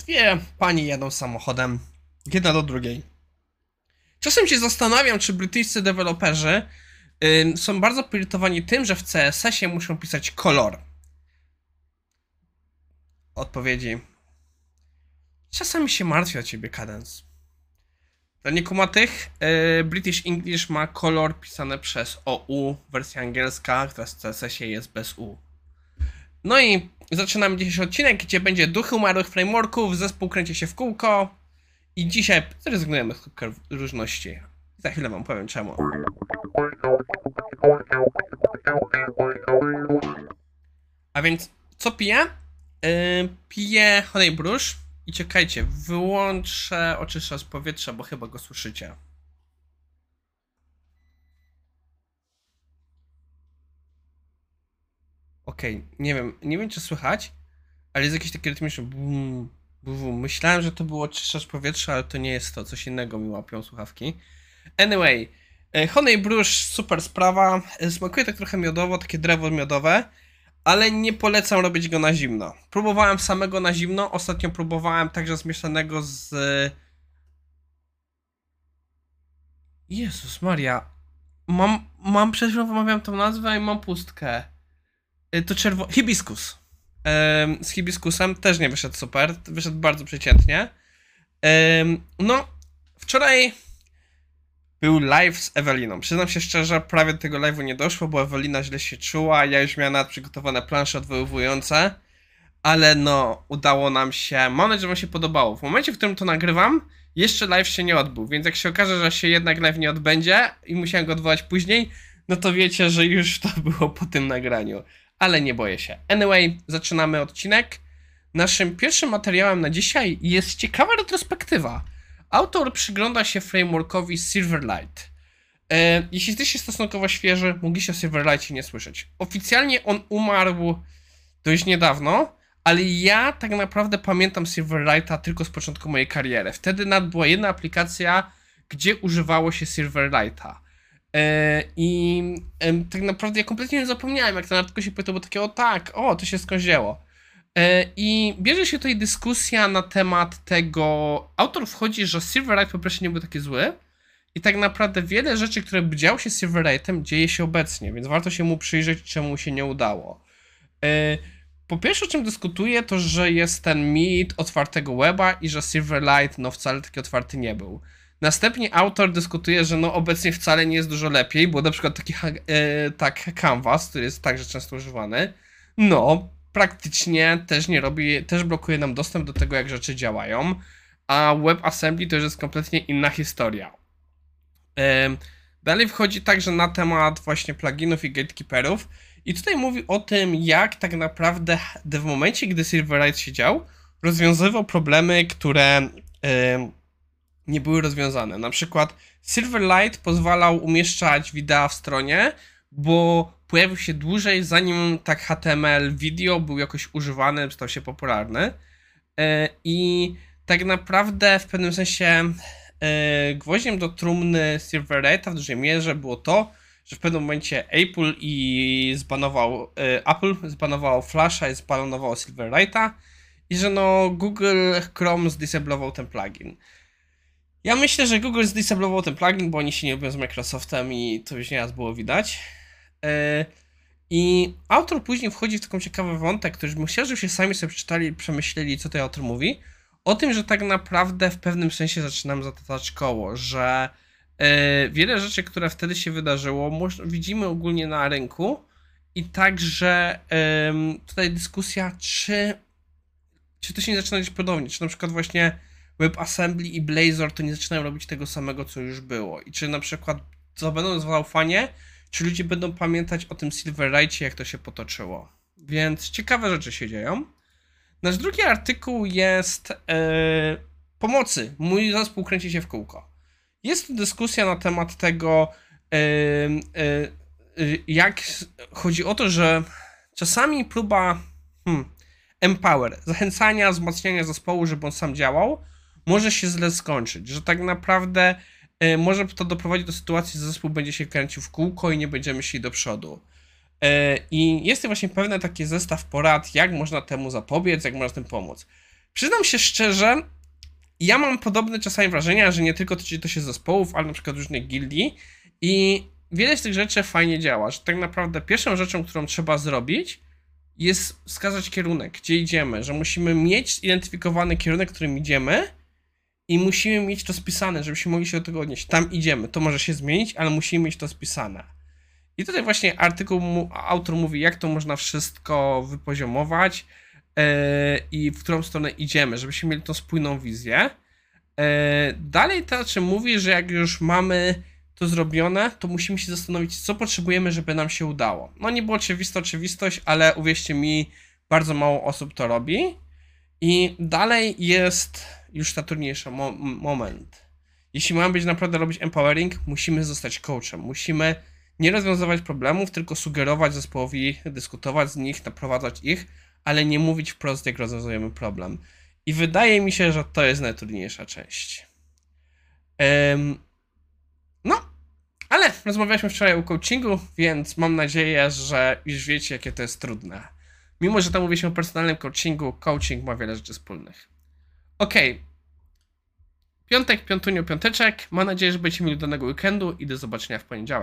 Dwie panie jadą samochodem, jedna do drugiej. Czasem się zastanawiam, czy brytyjscy deweloperzy ym, są bardzo poirytowani tym, że w CSS-ie muszą pisać kolor. Odpowiedzi. Czasami się martwię o ciebie, Cadence. Dla niekumatych, yy, British English ma kolor pisane przez OU, wersja angielska, która w CSS-ie jest bez U. No i zaczynamy dzisiejszy odcinek, gdzie będzie duchy umarłych frameworków, zespół kręci się w kółko i dzisiaj zrezygnujemy z różności. Za chwilę wam powiem czemu. A więc, co piję? Yy, piję Honey Brush i czekajcie, wyłączę oczyszczacz powietrza, bo chyba go słyszycie. Okej, nie wiem, nie wiem czy słychać, ale jest jakieś takie rytmiczne bum, bum. Myślałem, że to było oczyszczacz powietrza, ale to nie jest to, coś innego mi łapią słuchawki. Anyway, e, Honey Brush, super sprawa, E, smakuje tak trochę miodowo, takie drewo miodowe, ale nie polecam robić go na zimno. Próbowałem samego na zimno, ostatnio próbowałem także zmieszanego z... Jezus Maria, mam, mam przed wymawiam tą nazwę i mam pustkę. Y, To czerwo... Hibiskus. Em, z hibiskusem też nie wyszedł super, wyszedł bardzo przeciętnie. Em, no, wczoraj był live z Eweliną. Przyznam się szczerze, prawie do tego live'u nie doszło, bo Ewelina źle się czuła, ja już miałem nawet przygotowane plansze odwoływujące, ale no, udało nam się. Mam nadzieję, że wam się podobało. W momencie, w którym to nagrywam, jeszcze live się nie odbył, więc jak się okaże, że się jednak live nie odbędzie i musiałem go odwołać później, no to wiecie, że już to było po tym nagraniu. Ale nie boję się. Anyway, zaczynamy odcinek. Naszym pierwszym materiałem na dzisiaj jest ciekawa retrospektywa. Autor przygląda się frameworkowi Silverlight. E, jeśli jesteście stosunkowo świeży, mogliście o Silverlightie nie słyszeć. Oficjalnie on umarł dość niedawno, ale ja tak naprawdę pamiętam Silverlighta tylko z początku mojej kariery. Wtedy nawet była jedna aplikacja, gdzie używało się Silverlighta. E, I em, tak naprawdę ja kompletnie nie zapomniałem, jak ten artykuł się pytał, bo takie, o tak, o, to się skąd wzięło. E, I bierze się tutaj dyskusja na temat tego. Autor wchodzi, że Silverlight po prostu nie był taki zły. I tak naprawdę wiele rzeczy, które by działy się z Silverlightem, dzieje się obecnie, więc warto się mu przyjrzeć, czemu mu się nie udało. E, Po pierwsze, o czym dyskutuje, to że jest ten mit otwartego weba i że Silverlight no wcale taki otwarty nie był. Następnie autor dyskutuje, że no obecnie wcale nie jest dużo lepiej, bo na przykład taki e, tak Canvas, który jest także często używany, no praktycznie też nie robi, też blokuje nam dostęp do tego, jak rzeczy działają, a WebAssembly to już jest kompletnie inna historia. Dalej wchodzi także na temat właśnie pluginów i gatekeeperów i tutaj mówi o tym, jak tak naprawdę w momencie, gdy Silverlight siedział, rozwiązywał problemy, które nie były rozwiązane. Na przykład Silverlight pozwalał umieszczać wideo w stronie, bo pojawił się dłużej, zanim tak HTML video był jakoś używany, stał się popularny. E, I tak naprawdę w pewnym sensie e, gwoździem do trumny Silverlighta w dużej mierze było to, że w pewnym momencie Apple i zbanował e, Apple zbanowało Flasha i zbanowało Silverlighta i że no Google Chrome zdisablował ten plugin. Ja myślę, że Google zdisablował ten plugin, bo oni się nie lubią z Microsoftem i to już nieraz było widać. E, I autor później wchodzi w taką ciekawy wątek, który myślę, że się sami sobie przeczytali przemyśleli, co ten autor mówi. O tym, że tak naprawdę w pewnym sensie zaczynamy zataczać koło, że e, wiele rzeczy, które wtedy się wydarzyło, widzimy ogólnie na rynku i także tutaj dyskusja, czy, czy to się nie zaczyna dziać podobnie, czy na przykład właśnie WebAssembly i Blazor to nie zaczynają robić tego samego, co już było i czy na przykład to będą zaufanie, czy ludzie będą pamiętać o tym Silverlightie, jak to się potoczyło. Więc ciekawe rzeczy się dzieją. Nasz drugi artykuł jest e, pomocy. Mój zespół kręci się w kółko. Jest tu dyskusja na temat tego, e, e, jak chodzi o to, że czasami próba hmm, empower, zachęcania, wzmacniania zespołu, żeby on sam działał, może się źle skończyć. Że tak naprawdę e, może to doprowadzić do sytuacji, że zespół będzie się kręcił w kółko i nie będziemy szli do przodu. E, I jest to właśnie pewne taki zestaw porad, jak można temu zapobiec, jak można tym pomóc. Przyznam się szczerze, ja mam podobne czasami wrażenia, że nie tylko tyczy to się zespołów, ale na przykład różnych gildii i wiele z tych rzeczy fajnie działa, że tak naprawdę pierwszą rzeczą, którą trzeba zrobić jest wskazać kierunek, gdzie idziemy, że musimy mieć zidentyfikowany kierunek, którym idziemy i musimy mieć to spisane, żebyśmy mogli się do tego odnieść. Tam idziemy, to może się zmienić, ale musimy mieć to spisane. I tutaj właśnie artykuł, autor mówi, jak to można wszystko wypoziomować yy, i w którą stronę idziemy, żebyśmy mieli tą spójną wizję. Yy, dalej Thatcher mówi, że jak już mamy to zrobione, to musimy się zastanowić, co potrzebujemy, żeby nam się udało. No nie było oczywista oczywistość, ale uwierzcie mi, bardzo mało osób to robi. I dalej jest już ta trudniejsza mo moment. Jeśli mamy być naprawdę robić empowering, musimy zostać coachem. Musimy nie rozwiązywać problemów, tylko sugerować zespołowi, dyskutować z nich, naprowadzać ich, ale nie mówić wprost, jak rozwiązujemy problem. I wydaje mi się, że to jest najtrudniejsza część. Um, no, ale rozmawialiśmy wczoraj o coachingu, więc mam nadzieję, że już wiecie, jakie to jest trudne. Mimo, że tam mówiliśmy o personalnym coachingu, coaching ma wiele rzeczy wspólnych. Okej. Okay. Piątek, piątunio, piąteczek. Mam nadzieję, że będziecie mieli danego weekendu i do zobaczenia w poniedziałek.